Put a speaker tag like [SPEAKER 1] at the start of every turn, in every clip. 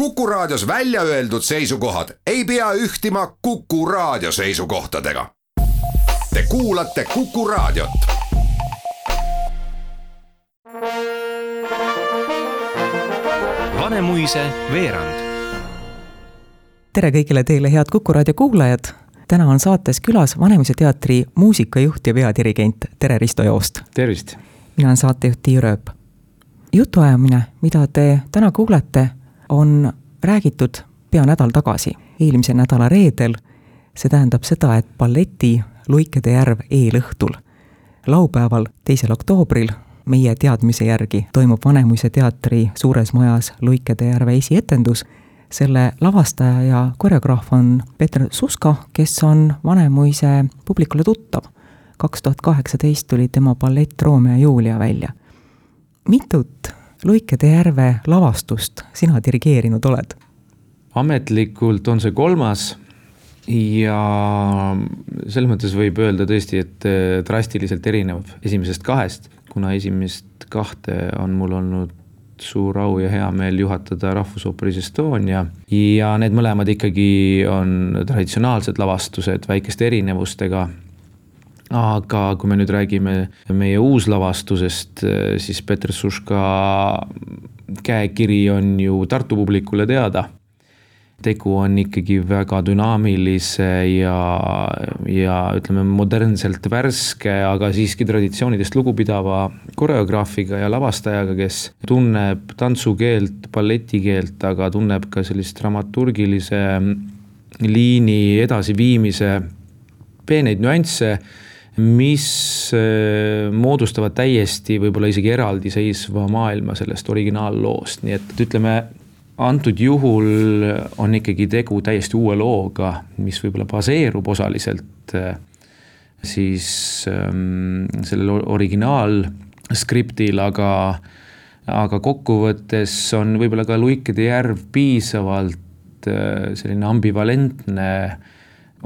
[SPEAKER 1] Kuku Raadios välja öeldud seisukohad ei pea ühtima Kuku Raadio seisukohtadega. Te kuulate Kuku Raadiot.
[SPEAKER 2] Vanemuise veerand.
[SPEAKER 3] tere kõigile teile, head Kuku raadio kuulajad. täna on saates külas Vanemuise teatri muusikajuht ja peadirigent Tere Risto Joost.
[SPEAKER 4] tervist!
[SPEAKER 3] mina olen saatejuht Tiia Rööp. jutuajamine, mida te täna kuulete, on räägitud pea nädal tagasi, eelmise nädala reedel. see tähendab seda, et balleti Luikede järv eelõhtul laupäeval, teisel oktoobril meie teadmise järgi toimub Vanemuise teatri suures majas Luikede järve esietendus. selle lavastaja ja koreograaf on Peeter Suska, kes on Vanemuise publikule tuttav. kaks tuhat kaheksateist tuli tema ballett Romeo ja Julia välja. mitut Luikede järve lavastust sina dirigeerinud oled?
[SPEAKER 4] ametlikult on see kolmas ja selles mõttes võib öelda tõesti, et äh, drastiliselt erinev esimesest kahest, kuna esimest kahte on mul olnud suur au ja hea meel juhatada Rahvusooperis Estonia ja need mõlemad ikkagi on traditsionaalsed lavastused väikeste erinevustega. Aga kui me nüüd räägime meie uuslavastusest, siis Peter Suška käekiri on ju Tartu publikule teada. Tegu on ikkagi väga dünaamilise ja, ja ütleme, modernselt värske, aga siiski traditsioonidest lugupidava koreograafiga ja lavastajaga, kes tunneb tantsukeelt, balletikeelt, aga tunneb ka sellist dramaturgilise liini edasiviimise peeneid nüansse mis äh, moodustavad täiesti võib-olla isegi eraldiseisva maailma sellest originaalloost, nii et ütleme, antud juhul on ikkagi tegu täiesti uue looga, mis võib-olla baseerub osaliselt äh, siis ähm, sellel originaalskriptil, aga, aga kokkuvõttes on võib-olla ka Luikede järv piisavalt äh, selline ambivalentne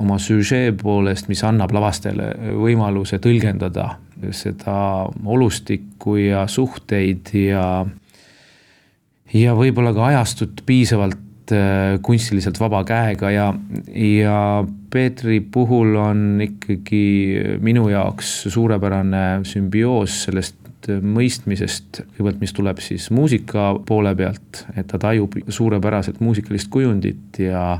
[SPEAKER 4] oma süžee poolest, mis annab lavastajale võimaluse tõlgendada seda olustikku ja suhteid ja ja võib-olla ka ajastut piisavalt äh, kunstiliselt vaba käega ja, ja Peetri puhul on ikkagi minu jaoks suurepärane sümbioos sellest mõistmisest, kõigepealt, mis tuleb siis muusika poole pealt, et ta tajub suurepäraselt muusikalist kujundit ja,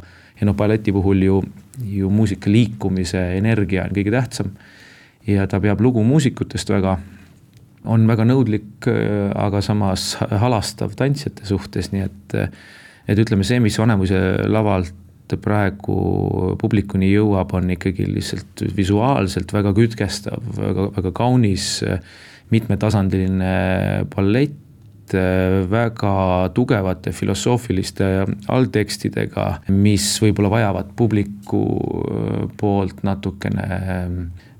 [SPEAKER 4] ja noh, balleti puhul ju, ju muusika liikumise energia on kõige tähtsam. ja ta peab lugu muusikutest väga on väga nõudlik, äh, aga samas halastav tantsijate suhtes, nii et, et ütleme, see, mis Vanemuise lavalt praegu publikuni jõuab, on ikkagi lihtsalt visuaalselt väga kütkestav, väga, väga kaunis, mitmetasandiline ballett, väga tugevate filosoofiliste alltekstidega, mis võib-olla vajavad publiku poolt natukene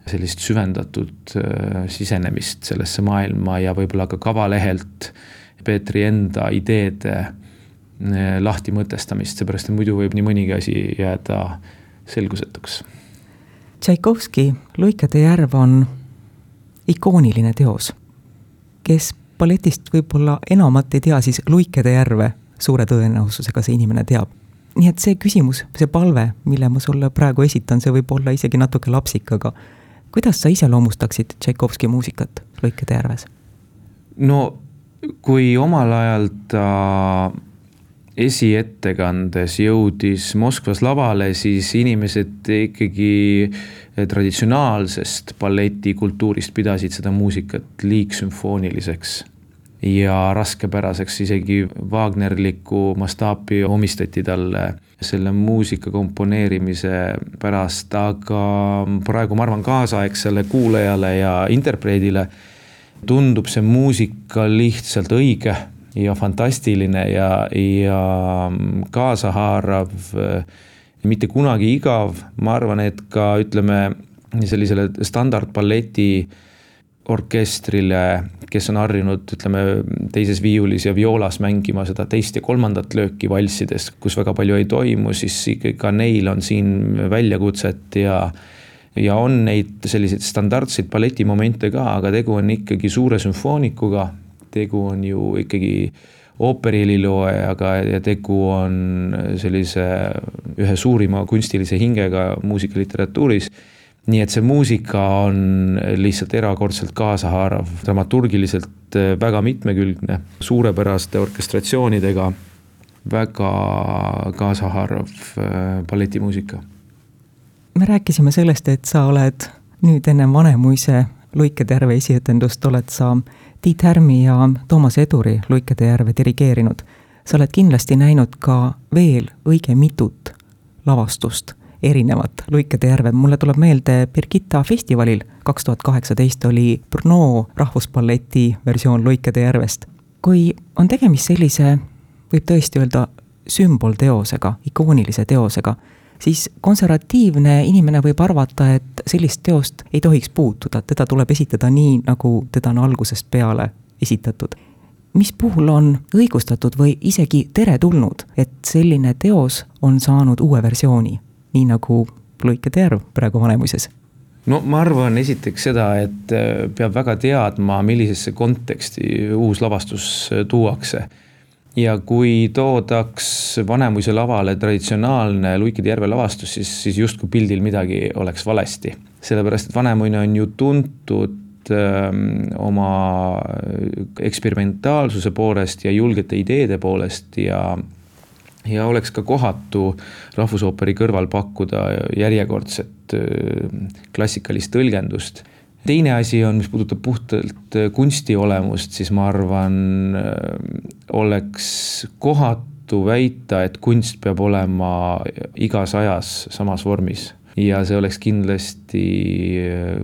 [SPEAKER 4] sellist süvendatud äh, sisenemist sellesse maailma ja võib-olla ka kavalehelt Peetri enda ideede äh, lahti mõtestamist, seepärast et muidu võib nii mõnigi asi jääda selgusetuks.
[SPEAKER 3] Tšaikovski Luikade järv on ikooniline teos. kes balletist võib-olla enamat ei tea, siis Luikede järve suure tõenäosusega see inimene teab. nii et see küsimus, see palve, mille ma sulle praegu esitan, see võib olla isegi natuke lapsik, aga kuidas sa iseloomustaksid Tšaikovski muusikat Lõikede järves?
[SPEAKER 4] no kui omal ajal ta esiettekandes jõudis Moskvas lavale, siis inimesed ikkagi traditsionaalsest balletikultuurist pidasid seda muusikat liigsümfooniliseks ja raskepäraseks, isegi Wagnerlikku mastaapi omistati talle selle muusika komponeerimise pärast, aga praegu ma arvan, kaasaegsele kuulajale ja interpreedile tundub see muusika lihtsalt õige ja fantastiline ja, ja kaasahaarav, mitte kunagi igav, ma arvan, et ka ütleme, sellisele standardballeti orkestrile, kes on harjunud, ütleme, teises viiulis ja vioolas mängima seda teist ja kolmandat lööki valssides, kus väga palju ei toimu, siis ka neil on siin väljakutset ja ja on neid selliseid standardseid balletimomente ka, aga tegu on ikkagi suure sümfoonikuga, tegu on ju ikkagi ooperiheliloejaga ja tegu on sellise ühe suurima kunstilise hingega muusikaliteratuuris nii et see muusika on lihtsalt erakordselt kaasahaarav, dramaturgiliselt väga mitmekülgne, suurepäraste orkestratsioonidega, väga kaasahaarav balletimuusika.
[SPEAKER 3] me rääkisime sellest, et sa oled nüüd ennem Vanemuise Luikede järve esietendust oled sa Tiit Härmi ja Toomas Eduri Luikede järve dirigeerinud. sa oled kindlasti näinud ka veel õige mitut lavastust, erinevat Luikede järve, mulle tuleb meelde Birgitta festivalil kaks tuhat kaheksateist oli Brno rahvusballeti versioon Luikede järvest. kui on tegemist sellise, võib tõesti öelda, sümbolteosega, ikoonilise teosega siis konservatiivne inimene võib arvata, et sellist teost ei tohiks puutuda, teda tuleb esitada nii, nagu teda on algusest peale esitatud. mis puhul on õigustatud või isegi teretulnud, et selline teos on saanud uue versiooni, nii nagu Luikede järv praegu Vanemuises?
[SPEAKER 4] No ma arvan esiteks seda, et äh, peab väga teadma, millisesse konteksti uus lavastus äh, tuuakse ja kui toodaks Vanemuise lavale traditsionaalne Luikede järve lavastus, siis, siis justkui pildil midagi oleks valesti. sellepärast, et Vanemuine on ju tuntud öö, ähm, oma eksperimentaalsuse poolest ja julgete ideede poolest ja ja oleks ka kohatu rahvusooperi kõrval pakkuda järjekordset öö, klassikalist tõlgendust teine asi on, mis puudutab puhtalt äh, kunsti olemust, siis ma arvan, äh, oleks kohatu väita, et kunst peab olema igas ajas samas vormis. Ja see oleks kindlasti äh,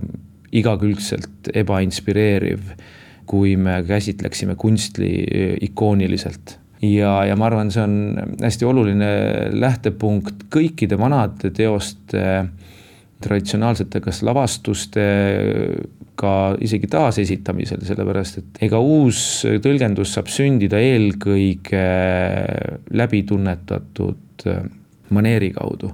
[SPEAKER 4] igakülgselt ebainspireeriv, kui me käsitleksime kunsti ikooniliselt. Ja, ja ma arvan, see on hästi oluline lähtepunkt kõikide vanade teoste traditsionaalsete kas lavastustega isegi taasesitamisel, sellepärast et ega uus tõlgendus saab sündida eelkõige läbitunnetatud maneeri kaudu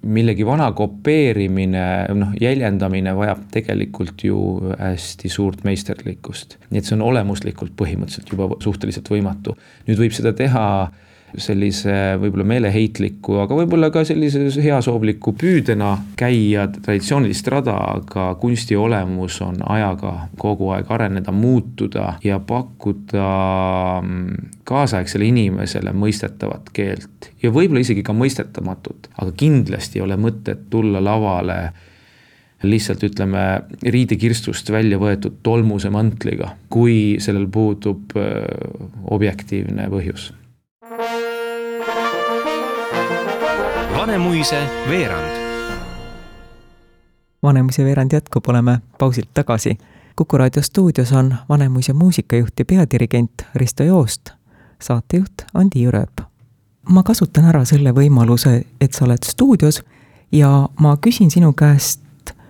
[SPEAKER 4] millegi vana kopeerimine, noh jäljendamine vajab tegelikult ju hästi suurt meisterlikkust. nii et see on olemuslikult põhimõtteliselt juba suhteliselt võimatu. nüüd võib seda teha sellise võib-olla meeleheitliku, aga võib-olla ka sellise heasoovliku püüdena käia traditsioonilist rada, aga kunsti olemus on ajaga kogu aeg areneda, muutuda ja pakkuda mm, kaasaegsele inimesele mõistetavat keelt. Ja võib-olla isegi ka mõistetamatut, aga kindlasti ei ole mõtet tulla lavale lihtsalt ütleme riidekirstust välja võetud tolmuse mantliga, kui sellel puudub objektiivne põhjus
[SPEAKER 3] Vanemuise veerand. Vanemuise veerand jätkub, oleme pausilt tagasi. kuku raadio stuudios on Vanemuise muusikajuht ja peadirigent Risto Joost. saatejuht on Tiiu Rööp. ma kasutan ära selle võimaluse, et sa oled stuudios ja ma küsin sinu käest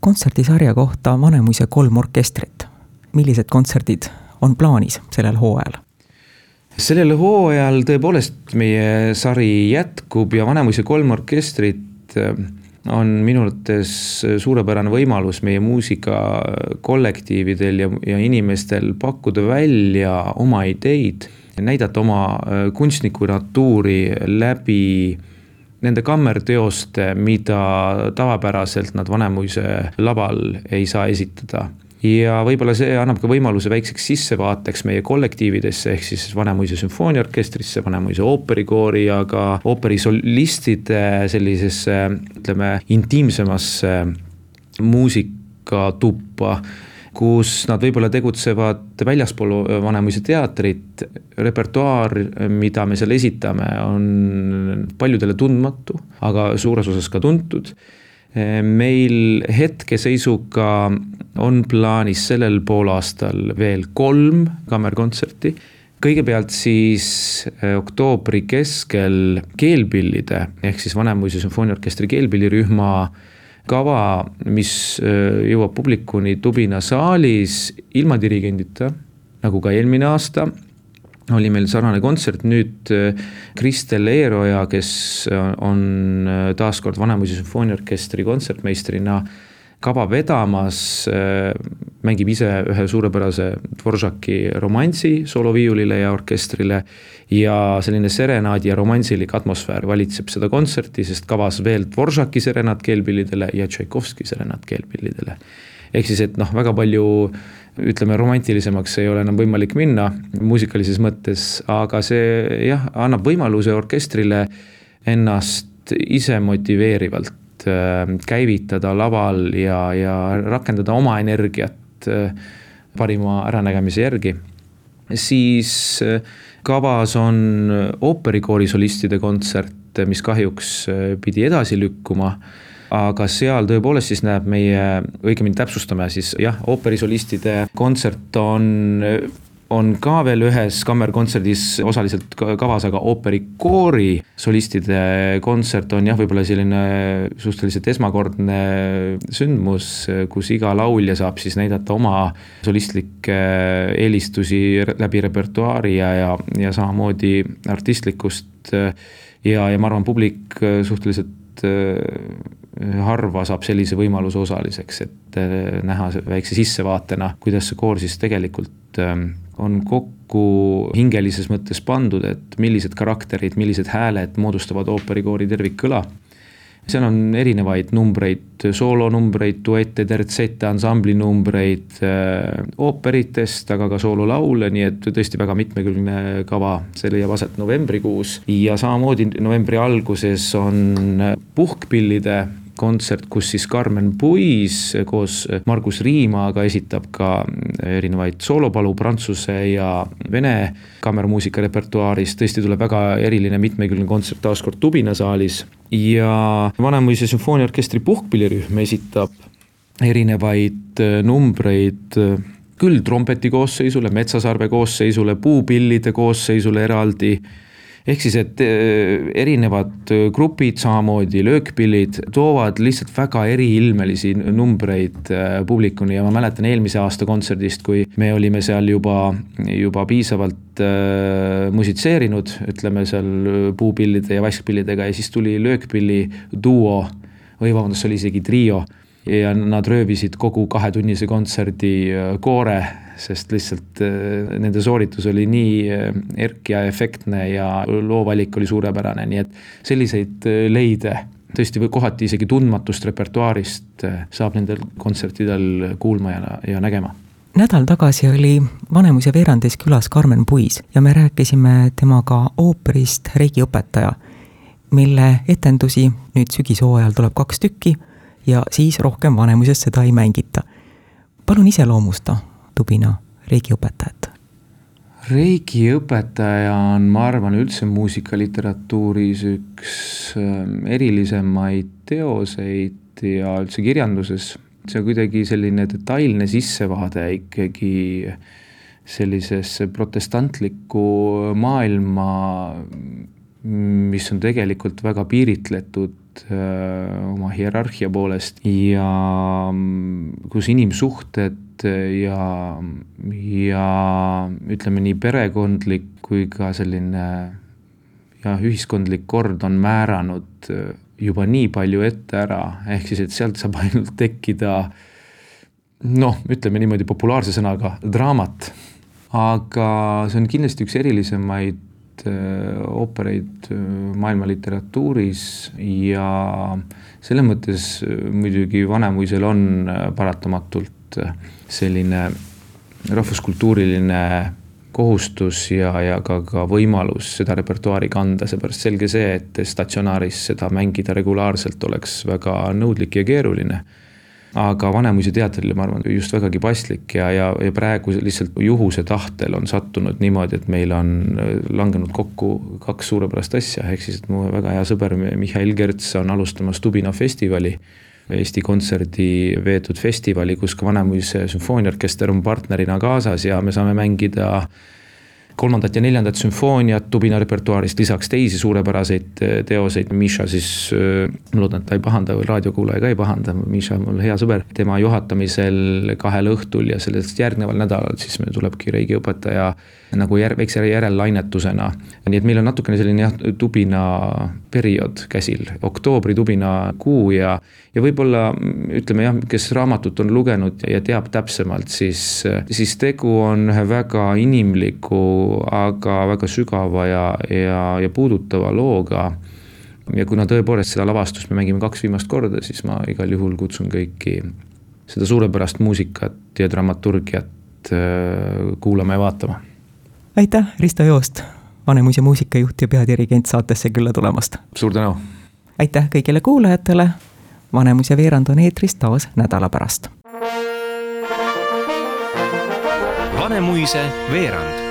[SPEAKER 3] kontserdisarja kohta Vanemuise kolm orkestrit. millised kontserdid on plaanis sellel hooajal?
[SPEAKER 4] Sellel hooajal tõepoolest meie sari jätkub ja Vanemuise kolm orkestrit äh, on minu arvates suurepärane võimalus meie muusikakollektiividel ja, ja inimestel pakkuda välja oma ideid, näidata oma äh, kunstniku natuuri läbi nende kammerteoste, mida tavapäraselt nad Vanemuise laval ei saa esitada ja võib-olla see annab ka võimaluse väikseks sissevaateks meie kollektiividesse, ehk siis Vanemuise sümfooniaorkestrisse, Vanemuise ooperikoori ja ka ooperisolistide sellisesse, ütleme, intiimsemasse muusikatuppa kus nad võib-olla tegutsevad väljaspool Vanemuise teatrit, repertuaar, mida me seal esitame, on paljudele tundmatu, aga suures osas ka tuntud meil hetkeseisuga on plaanis sellel poolaastal veel kolm kammerkontserti. kõigepealt siis eh, oktoobri keskel keelpillide ehk siis Vanemuise sümfooniaorkestri keelpillirühma kava, mis eh, jõuab publikuni Tubina saalis ilma dirigendita, nagu ka eelmine aasta oli meil sarnane kontsert, nüüd äh, Kristel Eeroja, kes on äh, taaskord Vanemuise sümfooniaorkestri kontsertmeistrina kava vedamas, mängib ise ühe suurepärase Dvoržaki romansi sooloviiulile ja orkestrile ja selline serenaadi ja romansilik atmosfäär valitseb seda kontserti, sest kavas veel Dvoržaki serenaat keelpillidele ja Tšaikovski serenaat keelpillidele. ehk siis, et noh, väga palju ütleme, romantilisemaks ei ole enam võimalik minna muusikalises mõttes, aga see jah, annab võimaluse orkestrile ennast ise motiveerivalt äh, käivitada laval ja, ja rakendada oma energiat äh, parima äranägemise järgi. siis äh, kavas on ooperikoori solistide kontsert, mis kahjuks pidi edasi lükkuma aga seal tõepoolest siis näeb meie, õigemini täpsustame siis jah, ooperisolistide kontsert on on ka veel ühes kammerkontserdis osaliselt kavas, aga ooperikoori solistide kontsert on jah, võib-olla selline suhteliselt esmakordne sündmus, kus iga laulja saab siis näidata oma solistlikke eelistusi läbi repertuaari ja, ja, ja samamoodi artistlikkust. ja, ja ma arvan, publik suhteliselt harva saab sellise võimaluse osaliseks, et äh, näha väikse sissevaatena, kuidas see koor siis tegelikult ähm, on kokku hingelises mõttes pandud, et millised karakterid, millised hääled moodustavad ooperikoori tervikkõla seal on erinevaid numbreid, soolonumbreid, duette, tertsette, ansamblinumbreid äh, ooperitest, aga ka soololaule, nii et tõesti väga mitmekülgne kava, see leiab aset novembrikuus. Ja samamoodi novembri alguses on puhkpillide kontsert, kus siis Carmen Puis koos Margus Riimaga esitab ka erinevaid soolopalu prantsuse ja vene kammermuusika repertuaaris, tõesti tuleb väga eriline mitmekülgne kontsert taas kord Tubina saalis. Ja Vanemuise sümfooniaorkestri puhkpillirühm esitab erinevaid äh, numbreid äh, küll trompeti koosseisule, metsasarve koosseisule, puupillide koosseisule eraldi ehk siis, et äh, erinevad grupid, samamoodi löökpillid toovad lihtsalt väga eriilmelisi numbreid publikuni. Ja ma mäletan eelmise aasta kontserdist, kui me olime seal juba, juba piisavalt äh, musitseerinud, ütleme seal puupillide ja vaskpillidega ja siis tuli löökpilli duo või vabandust, see oli isegi trio ja nad röövisid kogu kahetunnise kontserdi koore sest lihtsalt äh, nende sooritus oli nii äh, erk ja efektne ja loovalik oli suurepärane, nii et selliseid äh, leide tõesti või kohati isegi tundmatust repertuaarist saab nendel kontsertidel kuulma ja, ja nägema.
[SPEAKER 3] Nädal tagasi oli Vanemuise veerandis külas Karmen Puis ja me rääkisime temaga ooperist Reigiõpetaja, mille etendusi nüüd sügishooajal tuleb kaks tükki ja siis rohkem Vanemuises seda ei mängita. palun iseloomusta tubina reigiõpetajat?
[SPEAKER 4] reigiõpetaja on, ma arvan, üldse muusikaliteratuuris üks ähm, erilisemaid teoseid ja üldse kirjanduses. see on kuidagi selline detailne sissevaade ikkagi sellisesse protestantlikku maailma, mis on tegelikult väga piiritletud oma hierarhia poolest ja mm, kus inimsuhted ja, ja ütleme nii perekondlik kui ka selline jah, ühiskondlik kord on määranud juba nii palju ette ära, ehk siis, et sealt saab ainult tekkida noh, ütleme niimoodi populaarse sõnaga draamat. aga see on kindlasti üks erilisemaid äh, oopereid äh, maailma literatuuris ja selles mõttes äh, muidugi Vanemuisel on paratamatult selline rahvuskultuuriline kohustus ja, ja ka, ka võimalus seda repertuaari kanda, seepärast selge see, et statsionaaris seda mängida regulaarselt oleks väga nõudlik ja keeruline. Aga Vanemuise teatrile, ma arvan, just vägagi paslik ja, ja, ja praegu lihtsalt juhuse tahtel on sattunud niimoodi, et meil on langenud kokku kaks suurepärast asja, ehk siis, et mu väga hea sõber Mihhail Kerts on alustamas Tubina festivali Eesti Kontserdi veetud festivali, kus ka Vanemuise sümfooniaorkester on partnerina kaasas ja me saame mängida kolmandat ja neljandat sümfooniat Tubina repertuaarist, lisaks teisi suurepäraseid eh, teoseid, Miša siis, eh, ma loodan, et ta ei pahanda, raadiokuulaja ka ei pahanda, Miša on mul hea sõber, tema juhatamisel kahel õhtul ja sellest järgneval nädalal siis meil tulebki reigiõpetaja nagu jär-, väikse järellainetusena. nii et meil on natukene selline jah, Tubina periood käsil, oktoobri tubina kuu ja, ja võib-olla ütleme jah, kes raamatut on lugenud ja teab täpsemalt, siis, siis tegu on ühe väga inimliku, aga väga sügava ja, ja, ja puudutava looga. ja kuna tõepoolest seda lavastust me mängime kaks viimast korda, siis ma igal juhul kutsun kõiki seda suurepärast muusikat ja dramaturgiat äh, kuulama ja vaatama.
[SPEAKER 3] aitäh, Risto Joost Vanemuise muusikajuht ja peadirigent saatesse külla tulemast.
[SPEAKER 4] suur tänu!
[SPEAKER 3] aitäh kõigile kuulajatele, Vanemuise veerand on eetris taas nädala pärast. Vanemuise veerand